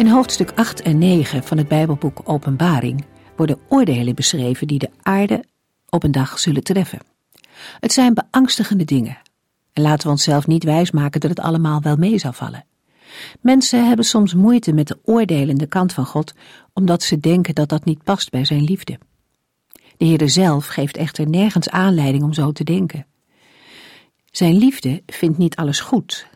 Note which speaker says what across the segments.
Speaker 1: In hoofdstuk 8 en 9 van het Bijbelboek Openbaring worden oordelen beschreven die de aarde op een dag zullen treffen. Het zijn beangstigende dingen. En laten we onszelf niet wijsmaken dat het allemaal wel mee zal vallen. Mensen hebben soms moeite met de oordelende kant van God, omdat ze denken dat dat niet past bij zijn liefde. De Heere zelf geeft echter nergens aanleiding om zo te denken. Zijn liefde vindt niet alles goed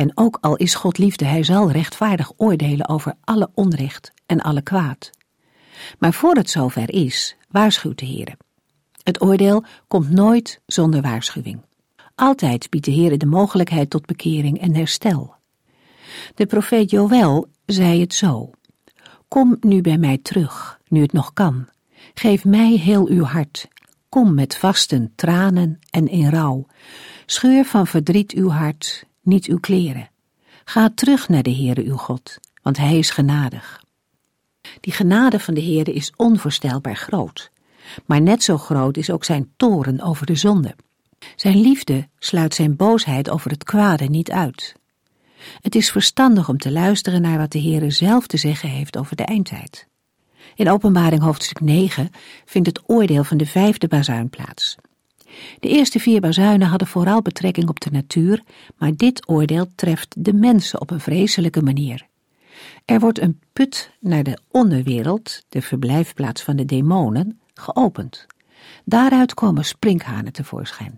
Speaker 1: en ook al is God liefde, hij zal rechtvaardig oordelen over alle onrecht en alle kwaad. Maar voor het zover is, waarschuwt de Heer. Het oordeel komt nooit zonder waarschuwing. Altijd biedt de Heer de mogelijkheid tot bekering en herstel. De profeet Joël zei het zo. Kom nu bij mij terug, nu het nog kan. Geef mij heel uw hart. Kom met vasten, tranen en in rouw. Scheur van verdriet uw hart niet uw kleren. Ga terug naar de Heere uw God, want Hij is genadig. Die genade van de Heere is onvoorstelbaar groot, maar net zo groot is ook zijn toren over de zonde. Zijn liefde sluit zijn boosheid over het kwade niet uit. Het is verstandig om te luisteren naar wat de Heere zelf te zeggen heeft over de eindtijd. In Openbaring hoofdstuk 9 vindt het oordeel van de vijfde bazuin plaats. De eerste vier bazuinen hadden vooral betrekking op de natuur, maar dit oordeel treft de mensen op een vreselijke manier. Er wordt een put naar de onderwereld, de verblijfplaats van de demonen, geopend. Daaruit komen sprinkhanen tevoorschijn.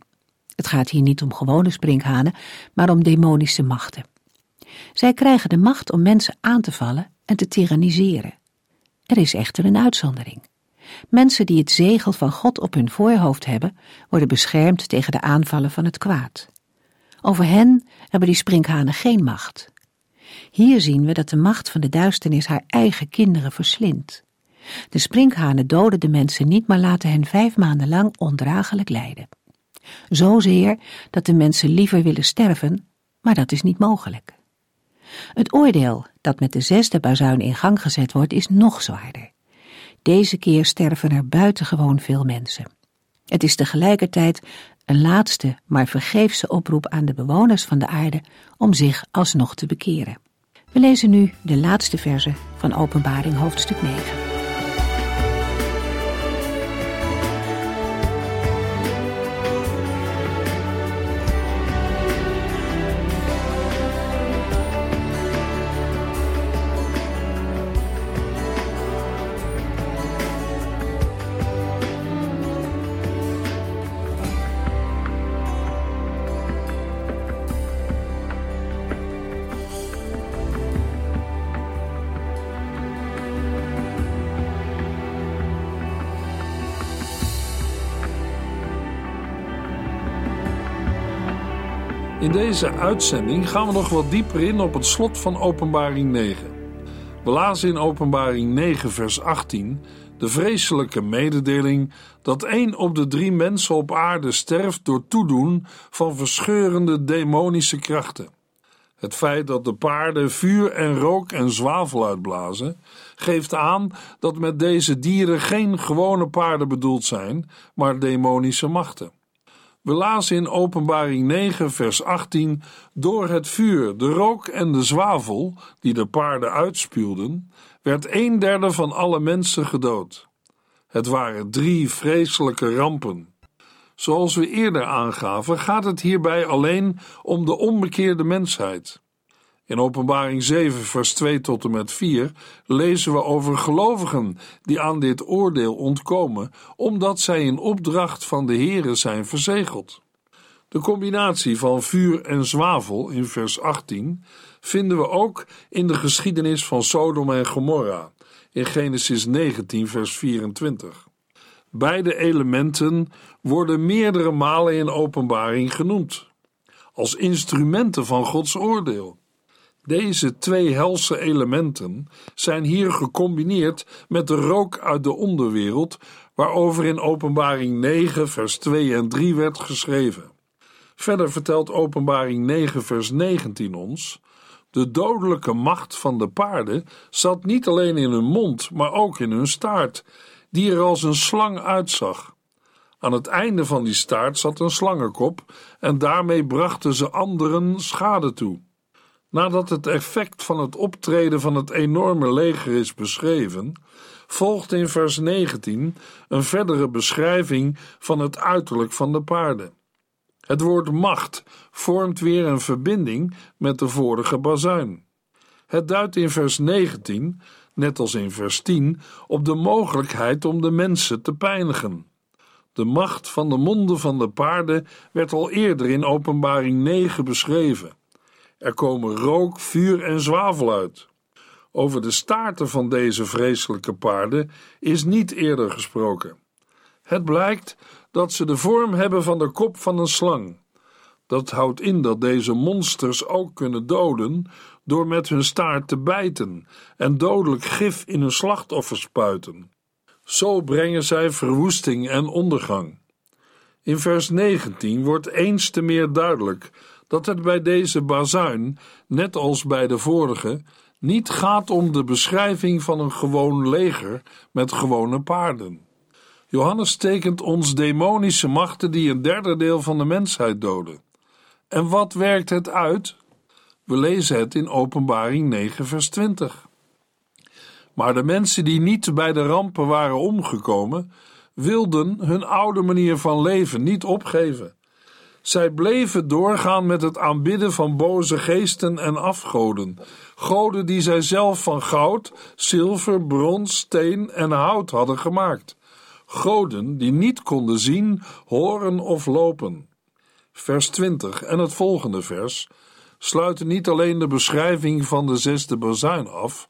Speaker 1: Het gaat hier niet om gewone sprinkhanen, maar om demonische machten. Zij krijgen de macht om mensen aan te vallen en te tyranniseren. Er is echter een uitzondering. Mensen die het zegel van God op hun voorhoofd hebben, worden beschermd tegen de aanvallen van het kwaad. Over hen hebben die sprinkhanen geen macht. Hier zien we dat de macht van de duisternis haar eigen kinderen verslindt. De sprinkhanen doden de mensen niet, maar laten hen vijf maanden lang ondraaglijk lijden. Zozeer dat de mensen liever willen sterven, maar dat is niet mogelijk. Het oordeel dat met de zesde bazuin in gang gezet wordt, is nog zwaarder. Deze keer sterven er buitengewoon veel mensen. Het is tegelijkertijd een laatste, maar vergeefse oproep aan de bewoners van de aarde om zich alsnog te bekeren. We lezen nu de laatste verse van Openbaring hoofdstuk 9.
Speaker 2: In deze uitzending gaan we nog wat dieper in op het slot van Openbaring 9. We lazen in Openbaring 9, vers 18 de vreselijke mededeling dat één op de drie mensen op aarde sterft door toedoen van verscheurende demonische krachten. Het feit dat de paarden vuur en rook en zwavel uitblazen, geeft aan dat met deze dieren geen gewone paarden bedoeld zijn, maar demonische machten. We lazen in Openbaring 9, vers 18: Door het vuur, de rook en de zwavel, die de paarden uitspuwden, werd een derde van alle mensen gedood. Het waren drie vreselijke rampen. Zoals we eerder aangaven, gaat het hierbij alleen om de onbekeerde mensheid. In Openbaring 7, vers 2 tot en met 4 lezen we over gelovigen die aan dit oordeel ontkomen, omdat zij in opdracht van de Here zijn verzegeld. De combinatie van vuur en zwavel in vers 18 vinden we ook in de geschiedenis van Sodom en Gomorra in Genesis 19, vers 24. Beide elementen worden meerdere malen in openbaring genoemd, als instrumenten van Gods oordeel. Deze twee helse elementen zijn hier gecombineerd met de rook uit de onderwereld, waarover in Openbaring 9, vers 2 en 3 werd geschreven. Verder vertelt Openbaring 9, vers 19 ons: De dodelijke macht van de paarden zat niet alleen in hun mond, maar ook in hun staart, die er als een slang uitzag. Aan het einde van die staart zat een slangenkop, en daarmee brachten ze anderen schade toe. Nadat het effect van het optreden van het enorme leger is beschreven, volgt in vers 19 een verdere beschrijving van het uiterlijk van de paarden. Het woord macht vormt weer een verbinding met de vorige bazuin. Het duidt in vers 19, net als in vers 10, op de mogelijkheid om de mensen te pijnigen. De macht van de monden van de paarden werd al eerder in Openbaring 9 beschreven. Er komen rook, vuur en zwavel uit. Over de staarten van deze vreselijke paarden is niet eerder gesproken. Het blijkt dat ze de vorm hebben van de kop van een slang. Dat houdt in dat deze monsters ook kunnen doden door met hun staart te bijten en dodelijk gif in hun slachtoffer spuiten. Zo brengen zij verwoesting en ondergang. In vers 19 wordt eens te meer duidelijk dat het bij deze bazuin, net als bij de vorige, niet gaat om de beschrijving van een gewoon leger met gewone paarden. Johannes tekent ons demonische machten die een derde deel van de mensheid doden. En wat werkt het uit? We lezen het in Openbaring 9, vers 20. Maar de mensen die niet bij de rampen waren omgekomen, wilden hun oude manier van leven niet opgeven. Zij bleven doorgaan met het aanbidden van boze geesten en afgoden, goden die zij zelf van goud, zilver, brons, steen en hout hadden gemaakt. Goden die niet konden zien, horen of lopen. Vers 20 en het volgende vers sluiten niet alleen de beschrijving van de zesde bazuin af,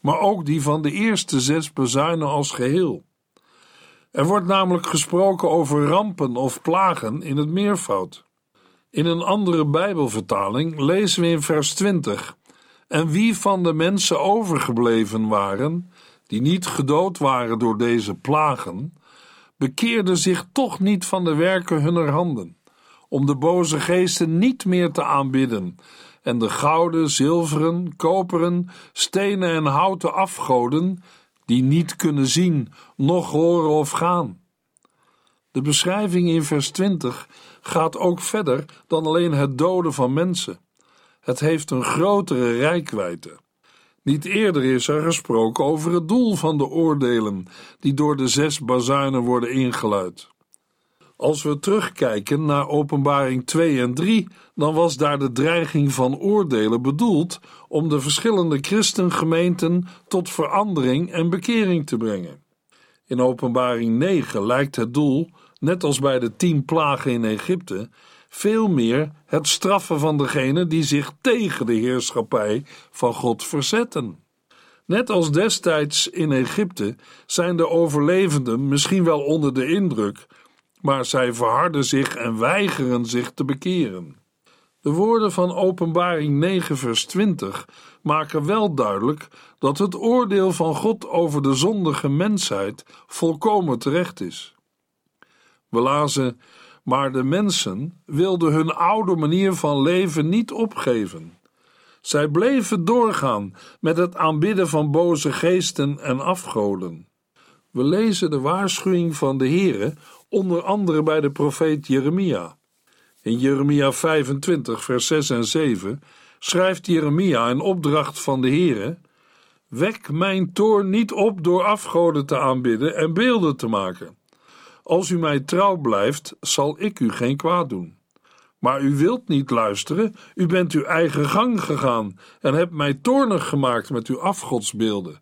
Speaker 2: maar ook die van de eerste zes bazuinen als geheel. Er wordt namelijk gesproken over rampen of plagen in het meervoud. In een andere Bijbelvertaling lezen we in vers 20: En wie van de mensen overgebleven waren, die niet gedood waren door deze plagen, bekeerden zich toch niet van de werken hunner handen, om de boze geesten niet meer te aanbidden en de gouden, zilveren, koperen, stenen en houten afgoden, die niet kunnen zien, noch horen of gaan. De beschrijving in vers 20 gaat ook verder dan alleen het doden van mensen. Het heeft een grotere rijkwijde. Niet eerder is er gesproken over het doel van de oordelen die door de zes bazuinen worden ingeluid. Als we terugkijken naar Openbaring 2 en 3, dan was daar de dreiging van oordelen bedoeld om de verschillende christengemeenten tot verandering en bekering te brengen. In Openbaring 9 lijkt het doel, net als bij de tien plagen in Egypte, veel meer het straffen van degenen die zich tegen de heerschappij van God verzetten. Net als destijds in Egypte zijn de overlevenden misschien wel onder de indruk maar zij verharden zich en weigeren zich te bekeren. De woorden van Openbaring 9, vers 20 maken wel duidelijk dat het oordeel van God over de zondige mensheid volkomen terecht is. We lazen: Maar de mensen wilden hun oude manier van leven niet opgeven. Zij bleven doorgaan met het aanbidden van boze geesten en afgoden. We lezen de waarschuwing van de Heere onder andere bij de profeet Jeremia. In Jeremia 25, vers 6 en 7 schrijft Jeremia een opdracht van de Heere: Wek mijn toorn niet op door afgoden te aanbidden en beelden te maken. Als u mij trouw blijft, zal ik u geen kwaad doen. Maar u wilt niet luisteren, u bent uw eigen gang gegaan en hebt mij toornig gemaakt met uw afgodsbeelden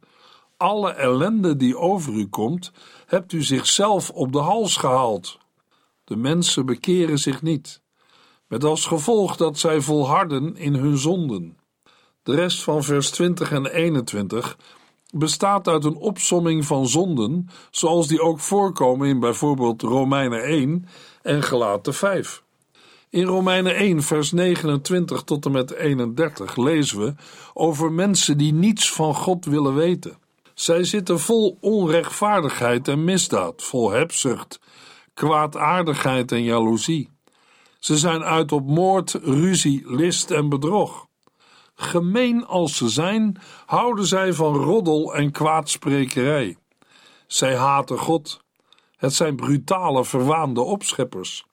Speaker 2: alle ellende die over u komt, hebt u zichzelf op de hals gehaald. De mensen bekeren zich niet, met als gevolg dat zij volharden in hun zonden. De rest van vers 20 en 21 bestaat uit een opsomming van zonden, zoals die ook voorkomen in bijvoorbeeld Romeinen 1 en Gelaten 5. In Romeinen 1, vers 29 tot en met 31 lezen we over mensen die niets van God willen weten. Zij zitten vol onrechtvaardigheid en misdaad, vol hebzucht, kwaadaardigheid en jaloezie. Ze zijn uit op moord, ruzie, list en bedrog. Gemeen als ze zijn, houden zij van roddel en kwaadsprekerij. Zij haten God. Het zijn brutale, verwaande opscheppers.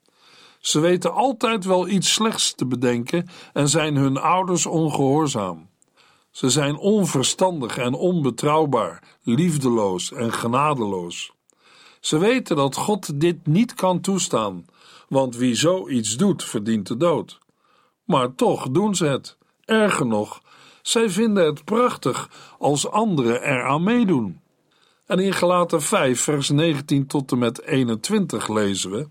Speaker 2: Ze weten altijd wel iets slechts te bedenken en zijn hun ouders ongehoorzaam. Ze zijn onverstandig en onbetrouwbaar, liefdeloos en genadeloos. Ze weten dat God dit niet kan toestaan, want wie zoiets doet, verdient de dood. Maar toch doen ze het. Erger nog, zij vinden het prachtig als anderen eraan meedoen. En in Galaten 5, vers 19 tot en met 21 lezen we: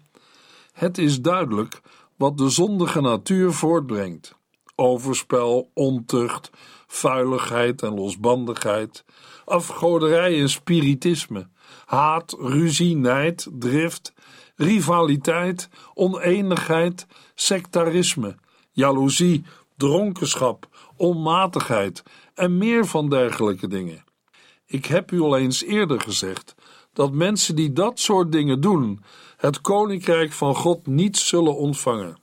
Speaker 2: Het is duidelijk wat de zondige natuur voortbrengt: overspel, ontucht, vuiligheid en losbandigheid, afgoderij en spiritisme, haat, ruzie, nijd, drift, rivaliteit, oneenigheid, sectarisme, jaloezie, dronkenschap, onmatigheid en meer van dergelijke dingen. Ik heb u al eens eerder gezegd dat mensen die dat soort dingen doen, het koninkrijk van God niet zullen ontvangen.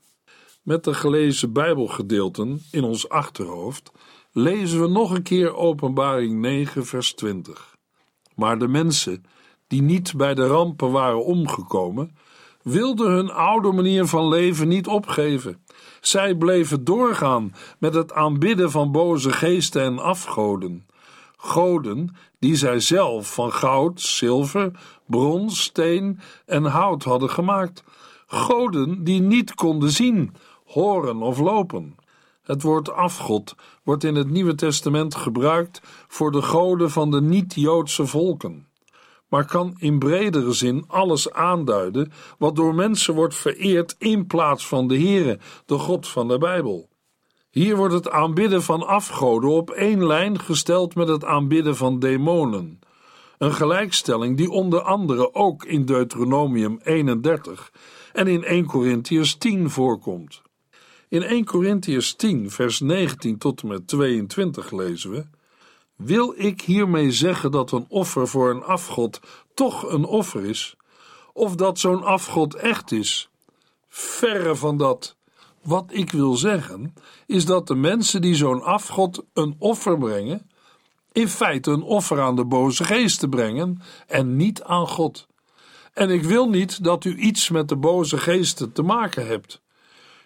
Speaker 2: Met de gelezen Bijbelgedeelten in ons achterhoofd lezen we nog een keer Openbaring 9, vers 20. Maar de mensen die niet bij de rampen waren omgekomen, wilden hun oude manier van leven niet opgeven. Zij bleven doorgaan met het aanbidden van boze geesten en afgoden. Goden die zij zelf van goud, zilver, brons, steen en hout hadden gemaakt. Goden die niet konden zien, horen of lopen. Het woord afgod wordt in het Nieuwe Testament gebruikt voor de goden van de niet-Joodse volken, maar kan in bredere zin alles aanduiden wat door mensen wordt vereerd in plaats van de Heere, de God van de Bijbel. Hier wordt het aanbidden van afgoden op één lijn gesteld met het aanbidden van demonen. Een gelijkstelling die onder andere ook in Deuteronomium 31 en in 1 Corinthians 10 voorkomt. In 1 Corinthians 10, vers 19 tot en met 22 lezen we: Wil ik hiermee zeggen dat een offer voor een afgod toch een offer is? Of dat zo'n afgod echt is? Verre van dat. Wat ik wil zeggen, is dat de mensen die zo'n afgod een offer brengen, in feite een offer aan de boze geesten brengen en niet aan God. En ik wil niet dat u iets met de boze geesten te maken hebt.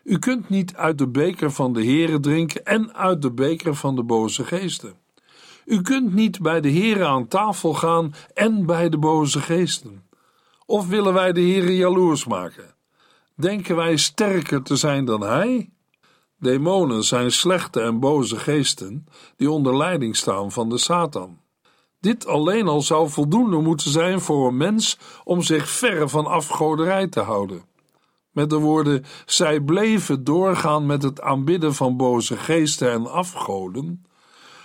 Speaker 2: U kunt niet uit de beker van de Heere drinken en uit de beker van de boze geesten. U kunt niet bij de Heere aan tafel gaan en bij de boze geesten. Of willen wij de Heere jaloers maken? Denken wij sterker te zijn dan Hij? Demonen zijn slechte en boze geesten die onder leiding staan van de Satan. Dit alleen al zou voldoende moeten zijn voor een mens om zich verre van afgoderij te houden. Met de woorden: zij bleven doorgaan met het aanbidden van boze geesten en afgoden.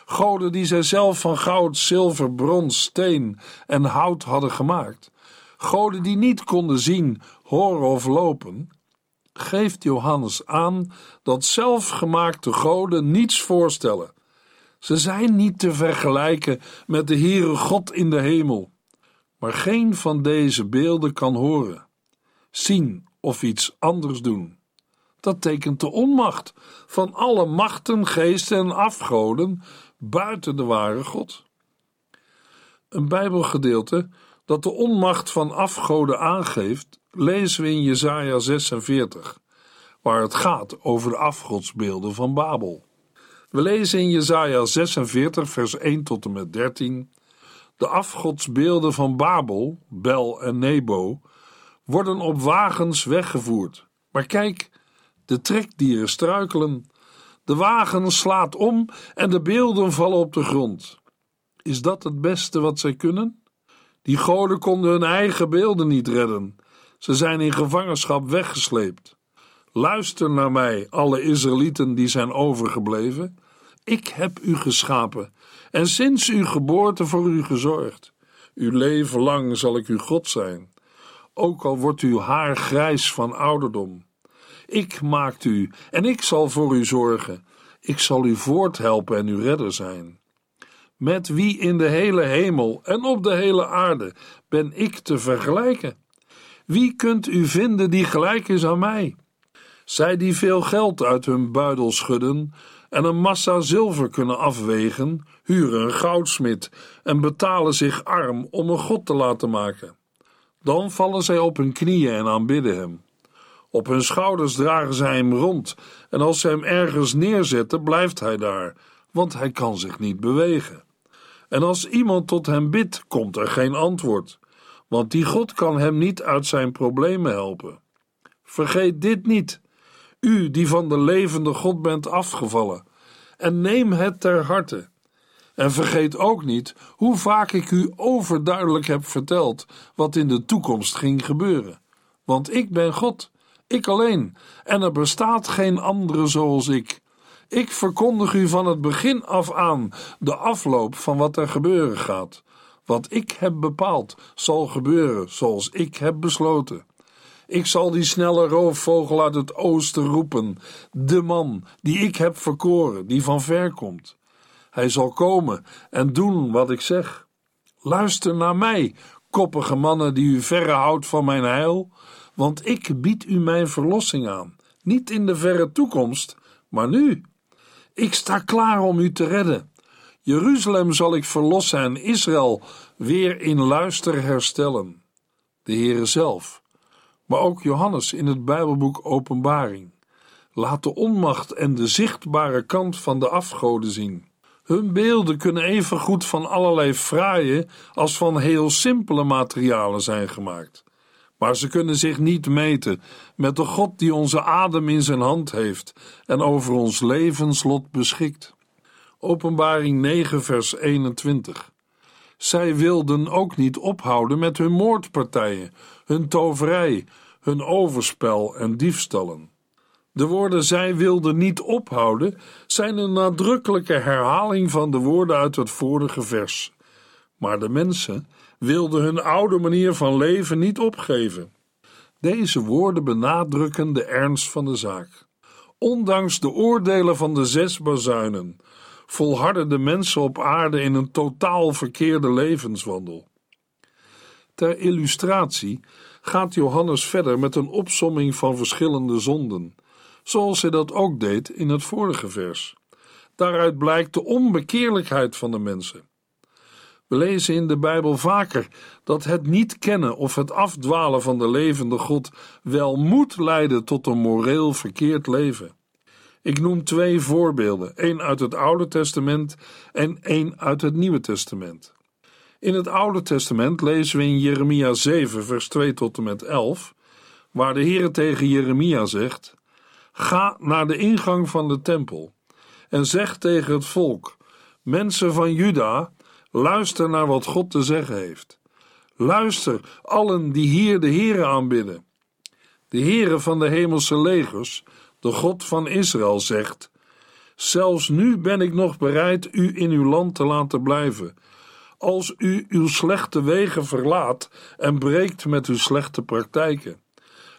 Speaker 2: Goden die zij zelf van goud, zilver, brons, steen en hout hadden gemaakt. Goden die niet konden zien, horen of lopen. Geeft Johannes aan dat zelfgemaakte goden niets voorstellen. Ze zijn niet te vergelijken met de Heere God in de hemel. Maar geen van deze beelden kan horen, zien of iets anders doen. Dat tekent de onmacht van alle machten, geesten en afgoden buiten de ware God. Een Bijbelgedeelte dat de onmacht van afgoden aangeeft, lezen we in Jesaja 46, waar het gaat over de afgodsbeelden van Babel. We lezen in Jesaja 46, vers 1 tot en met 13: De afgodsbeelden van Babel, Bel en Nebo, worden op wagens weggevoerd. Maar kijk, de trekdieren struikelen. De wagen slaat om en de beelden vallen op de grond. Is dat het beste wat zij kunnen? Die goden konden hun eigen beelden niet redden. Ze zijn in gevangenschap weggesleept. Luister naar mij, alle Israëlieten die zijn overgebleven. Ik heb u geschapen en sinds uw geboorte voor u gezorgd. Uw leven lang zal ik uw God zijn ook al wordt uw haar grijs van ouderdom. Ik maakt u en ik zal voor u zorgen. Ik zal u voorthelpen en uw redder zijn. Met wie in de hele hemel en op de hele aarde ben ik te vergelijken? Wie kunt u vinden die gelijk is aan mij? Zij die veel geld uit hun buidel schudden en een massa zilver kunnen afwegen, huren een goudsmid en betalen zich arm om een god te laten maken. Dan vallen zij op hun knieën en aanbidden hem. Op hun schouders dragen zij hem rond en als ze hem ergens neerzetten, blijft hij daar, want hij kan zich niet bewegen. En als iemand tot hem bidt, komt er geen antwoord, want die God kan hem niet uit zijn problemen helpen. Vergeet dit niet, u die van de levende God bent afgevallen, en neem het ter harte. En vergeet ook niet hoe vaak ik u overduidelijk heb verteld wat in de toekomst ging gebeuren. Want ik ben God, ik alleen, en er bestaat geen andere zoals ik. Ik verkondig u van het begin af aan de afloop van wat er gebeuren gaat. Wat ik heb bepaald, zal gebeuren zoals ik heb besloten. Ik zal die snelle roofvogel uit het oosten roepen, de man die ik heb verkoren, die van ver komt. Hij zal komen en doen wat ik zeg. Luister naar mij, koppige mannen die u verre houdt van mijn heil, want ik bied u mijn verlossing aan, niet in de verre toekomst, maar nu. Ik sta klaar om u te redden. Jeruzalem zal ik verlossen en Israël weer in luister herstellen. De Heere zelf, maar ook Johannes in het Bijbelboek Openbaring, laat de onmacht en de zichtbare kant van de afgoden zien. Hun beelden kunnen even goed van allerlei fraaie als van heel simpele materialen zijn gemaakt. Maar ze kunnen zich niet meten met de God die onze adem in zijn hand heeft en over ons levenslot beschikt. Openbaring 9, vers 21. Zij wilden ook niet ophouden met hun moordpartijen, hun toverij, hun overspel en diefstallen. De woorden zij wilden niet ophouden zijn een nadrukkelijke herhaling van de woorden uit het vorige vers. Maar de mensen wilden hun oude manier van leven niet opgeven. Deze woorden benadrukken de ernst van de zaak. Ondanks de oordelen van de zes bazuinen volharden de mensen op aarde in een totaal verkeerde levenswandel. Ter illustratie gaat Johannes verder met een opsomming van verschillende zonden, zoals hij dat ook deed in het vorige vers. Daaruit blijkt de onbekeerlijkheid van de mensen. We lezen in de Bijbel vaker dat het niet kennen of het afdwalen van de levende God wel moet leiden tot een moreel verkeerd leven. Ik noem twee voorbeelden, één uit het Oude Testament en één uit het Nieuwe Testament. In het Oude Testament lezen we in Jeremia 7, vers 2 tot en met 11, waar de Heer tegen Jeremia zegt: Ga naar de ingang van de tempel en zeg tegen het volk: Mensen van Juda, luister naar wat God te zeggen heeft. Luister, allen die hier de Heere aanbidden. De Heere van de hemelse legers, de God van Israël, zegt: Zelfs nu ben ik nog bereid u in uw land te laten blijven, als u uw slechte wegen verlaat en breekt met uw slechte praktijken.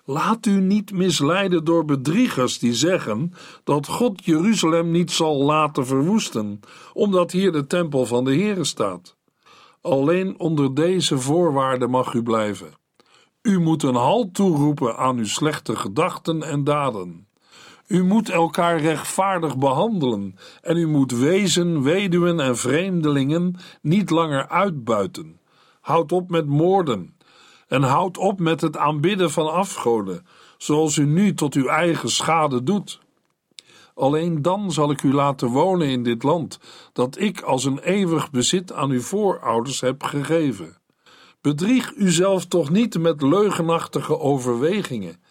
Speaker 2: Laat u niet misleiden door bedriegers die zeggen dat God Jeruzalem niet zal laten verwoesten, omdat hier de tempel van de Heere staat. Alleen onder deze voorwaarden mag u blijven. U moet een halt toeroepen aan uw slechte gedachten en daden. U moet elkaar rechtvaardig behandelen en u moet wezen, weduwen en vreemdelingen niet langer uitbuiten. Houd op met moorden en houd op met het aanbidden van afgoden, zoals u nu tot uw eigen schade doet. Alleen dan zal ik u laten wonen in dit land, dat ik als een eeuwig bezit aan uw voorouders heb gegeven. Bedrieg uzelf toch niet met leugenachtige overwegingen.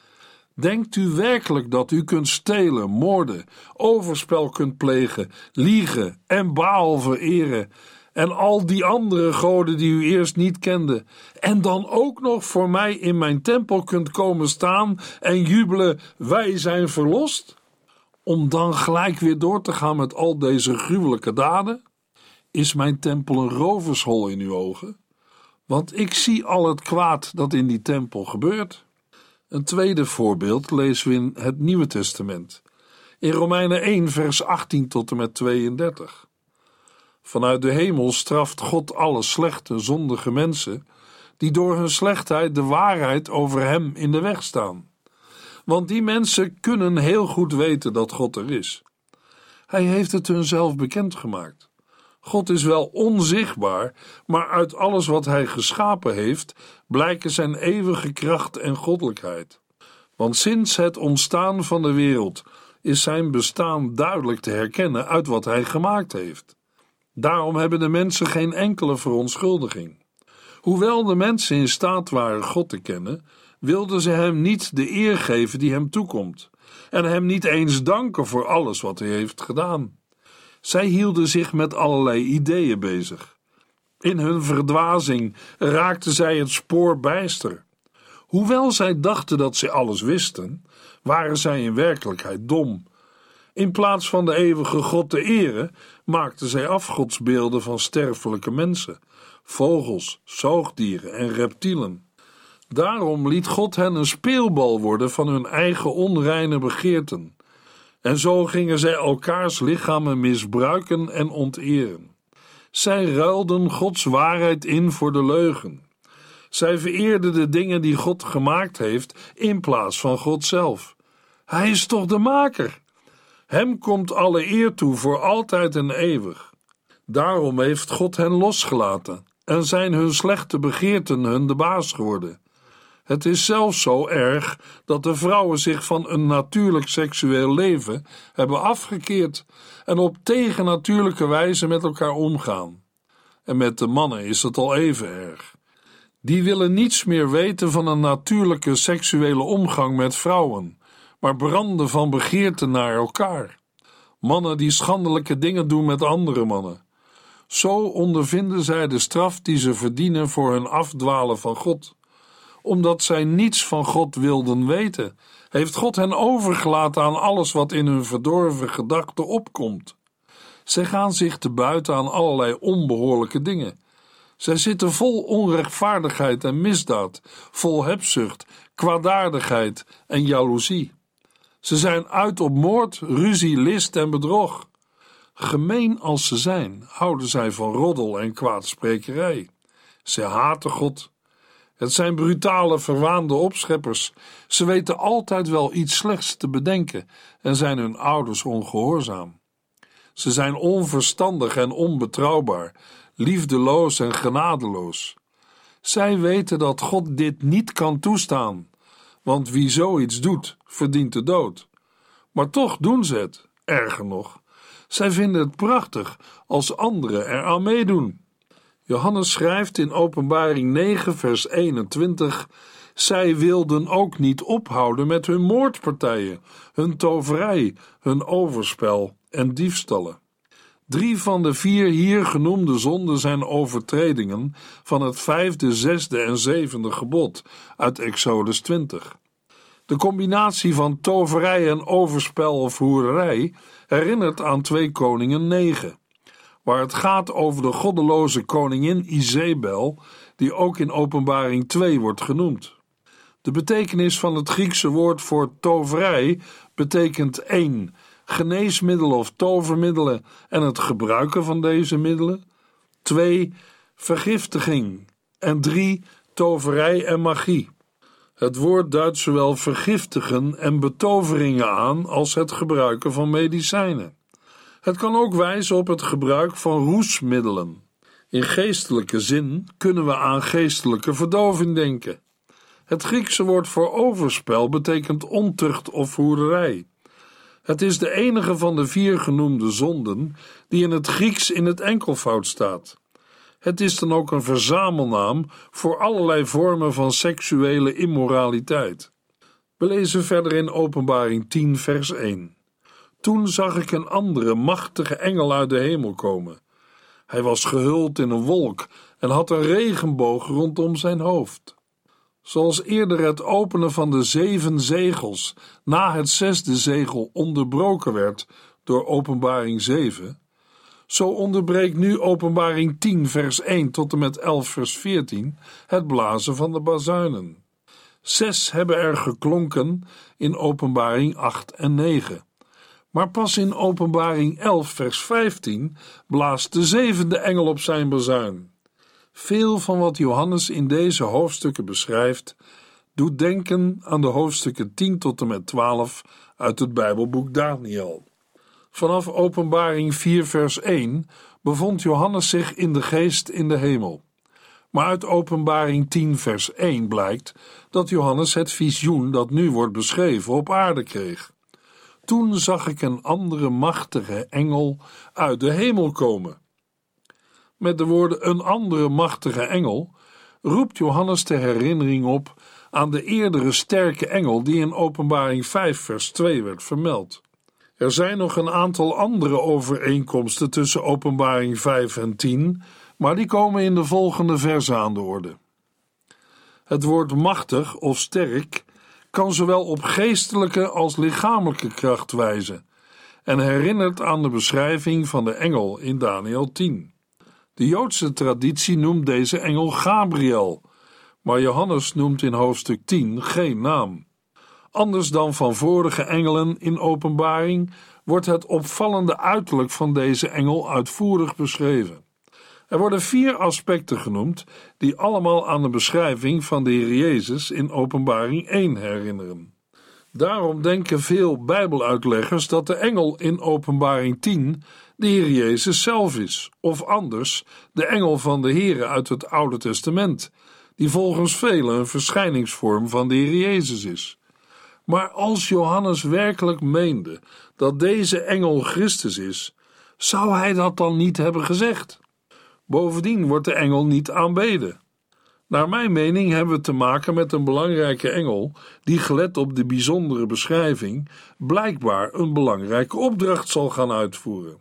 Speaker 2: Denkt u werkelijk dat u kunt stelen, moorden, overspel kunt plegen, liegen en Baal vereren en al die andere goden die u eerst niet kende, en dan ook nog voor mij in mijn tempel kunt komen staan en jubelen: wij zijn verlost? Om dan gelijk weer door te gaan met al deze gruwelijke daden? Is mijn tempel een rovershol in uw ogen? Want ik zie al het kwaad dat in die tempel gebeurt. Een tweede voorbeeld lezen we in het Nieuwe Testament, in Romeinen 1, vers 18 tot en met 32. Vanuit de hemel straft God alle slechte, zondige mensen die door hun slechtheid de waarheid over Hem in de weg staan. Want die mensen kunnen heel goed weten dat God er is. Hij heeft het hun zelf bekendgemaakt. God is wel onzichtbaar, maar uit alles wat Hij geschapen heeft, blijken Zijn eeuwige kracht en goddelijkheid. Want sinds het ontstaan van de wereld is Zijn bestaan duidelijk te herkennen uit wat Hij gemaakt heeft. Daarom hebben de mensen geen enkele verontschuldiging. Hoewel de mensen in staat waren God te kennen, wilden ze Hem niet de eer geven die Hem toekomt, en Hem niet eens danken voor alles wat Hij heeft gedaan. Zij hielden zich met allerlei ideeën bezig. In hun verdwazing raakten zij het spoor bijster. Hoewel zij dachten dat ze alles wisten, waren zij in werkelijkheid dom. In plaats van de eeuwige God te eren, maakten zij afgodsbeelden van sterfelijke mensen, vogels, zoogdieren en reptielen. Daarom liet God hen een speelbal worden van hun eigen onreine begeerten. En zo gingen zij elkaars lichamen misbruiken en onteren. Zij ruilden Gods waarheid in voor de leugen. Zij vereerden de dingen die God gemaakt heeft in plaats van God zelf. Hij is toch de maker? Hem komt alle eer toe voor altijd en eeuwig. Daarom heeft God hen losgelaten en zijn hun slechte begeerten hun de baas geworden. Het is zelfs zo erg dat de vrouwen zich van een natuurlijk seksueel leven hebben afgekeerd en op tegennatuurlijke wijze met elkaar omgaan. En met de mannen is het al even erg. Die willen niets meer weten van een natuurlijke seksuele omgang met vrouwen, maar branden van begeerte naar elkaar. Mannen die schandelijke dingen doen met andere mannen. Zo ondervinden zij de straf die ze verdienen voor hun afdwalen van God omdat zij niets van God wilden weten, heeft God hen overgelaten aan alles wat in hun verdorven gedachten opkomt. Zij gaan zich te buiten aan allerlei onbehoorlijke dingen. Zij zitten vol onrechtvaardigheid en misdaad, vol hebzucht, kwaadaardigheid en jaloezie. Ze zijn uit op moord, ruzie, list en bedrog. Gemeen als ze zijn, houden zij van roddel en kwaadsprekerij. Ze haten God het zijn brutale, verwaande opscheppers. Ze weten altijd wel iets slechts te bedenken en zijn hun ouders ongehoorzaam. Ze zijn onverstandig en onbetrouwbaar, liefdeloos en genadeloos. Zij weten dat God dit niet kan toestaan, want wie zoiets doet, verdient de dood. Maar toch doen ze het, erger nog. Zij vinden het prachtig als anderen eraan meedoen. Johannes schrijft in Openbaring 9, vers 21: Zij wilden ook niet ophouden met hun moordpartijen, hun toverij, hun overspel en diefstallen. Drie van de vier hier genoemde zonden zijn overtredingen van het vijfde, zesde en zevende gebod uit Exodus 20. De combinatie van toverij en overspel of hoererij herinnert aan 2 Koningen 9 waar het gaat over de goddeloze koningin Izebel, die ook in Openbaring 2 wordt genoemd. De betekenis van het Griekse woord voor toverij betekent één geneesmiddelen of tovermiddelen en het gebruiken van deze middelen, twee vergiftiging en drie toverij en magie. Het woord duidt zowel vergiftigen en betoveringen aan als het gebruiken van medicijnen. Het kan ook wijzen op het gebruik van roesmiddelen. In geestelijke zin kunnen we aan geestelijke verdoving denken. Het Griekse woord voor overspel betekent ontucht of hoererij. Het is de enige van de vier genoemde zonden die in het Grieks in het enkelvoud staat. Het is dan ook een verzamelnaam voor allerlei vormen van seksuele immoraliteit. We lezen verder in Openbaring 10, vers 1. Toen zag ik een andere machtige engel uit de hemel komen. Hij was gehuld in een wolk en had een regenboog rondom zijn hoofd. Zoals eerder het openen van de zeven zegels na het zesde zegel onderbroken werd door Openbaring 7, zo onderbreekt nu Openbaring 10, vers 1 tot en met 11, vers 14 het blazen van de bazuinen. Zes hebben er geklonken in Openbaring 8 en 9. Maar pas in Openbaring 11, vers 15 blaast de zevende engel op zijn bazuin. Veel van wat Johannes in deze hoofdstukken beschrijft, doet denken aan de hoofdstukken 10 tot en met 12 uit het Bijbelboek Daniel. Vanaf Openbaring 4, vers 1 bevond Johannes zich in de geest in de hemel. Maar uit Openbaring 10, vers 1 blijkt dat Johannes het visioen dat nu wordt beschreven op aarde kreeg. Toen zag ik een andere machtige engel uit de hemel komen. Met de woorden een andere machtige engel roept Johannes de herinnering op aan de eerdere sterke engel die in Openbaring 5, vers 2 werd vermeld. Er zijn nog een aantal andere overeenkomsten tussen Openbaring 5 en 10, maar die komen in de volgende verse aan de orde. Het woord machtig of sterk kan zowel op geestelijke als lichamelijke kracht wijzen en herinnert aan de beschrijving van de engel in Daniel 10. De Joodse traditie noemt deze engel Gabriel, maar Johannes noemt in hoofdstuk 10 geen naam. Anders dan van vorige engelen in openbaring wordt het opvallende uiterlijk van deze engel uitvoerig beschreven. Er worden vier aspecten genoemd die allemaal aan de beschrijving van de Heer Jezus in Openbaring 1 herinneren. Daarom denken veel Bijbeluitleggers dat de engel in Openbaring 10 de Heer Jezus zelf is, of anders de engel van de Heer uit het Oude Testament, die volgens velen een verschijningsvorm van de Heer Jezus is. Maar als Johannes werkelijk meende dat deze engel Christus is, zou hij dat dan niet hebben gezegd? Bovendien wordt de engel niet aanbeden. Naar mijn mening hebben we te maken met een belangrijke engel die, gelet op de bijzondere beschrijving, blijkbaar een belangrijke opdracht zal gaan uitvoeren.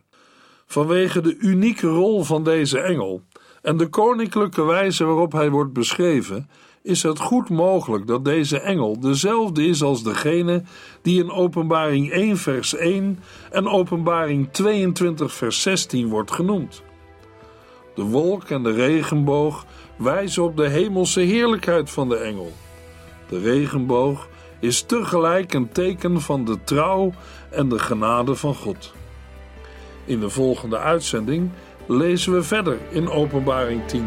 Speaker 2: Vanwege de unieke rol van deze engel en de koninklijke wijze waarop hij wordt beschreven, is het goed mogelijk dat deze engel dezelfde is als degene die in Openbaring 1 vers 1 en Openbaring 22 vers 16 wordt genoemd. De wolk en de regenboog wijzen op de hemelse heerlijkheid van de engel. De regenboog is tegelijk een teken van de trouw en de genade van God. In de volgende uitzending lezen we verder in Openbaring 10.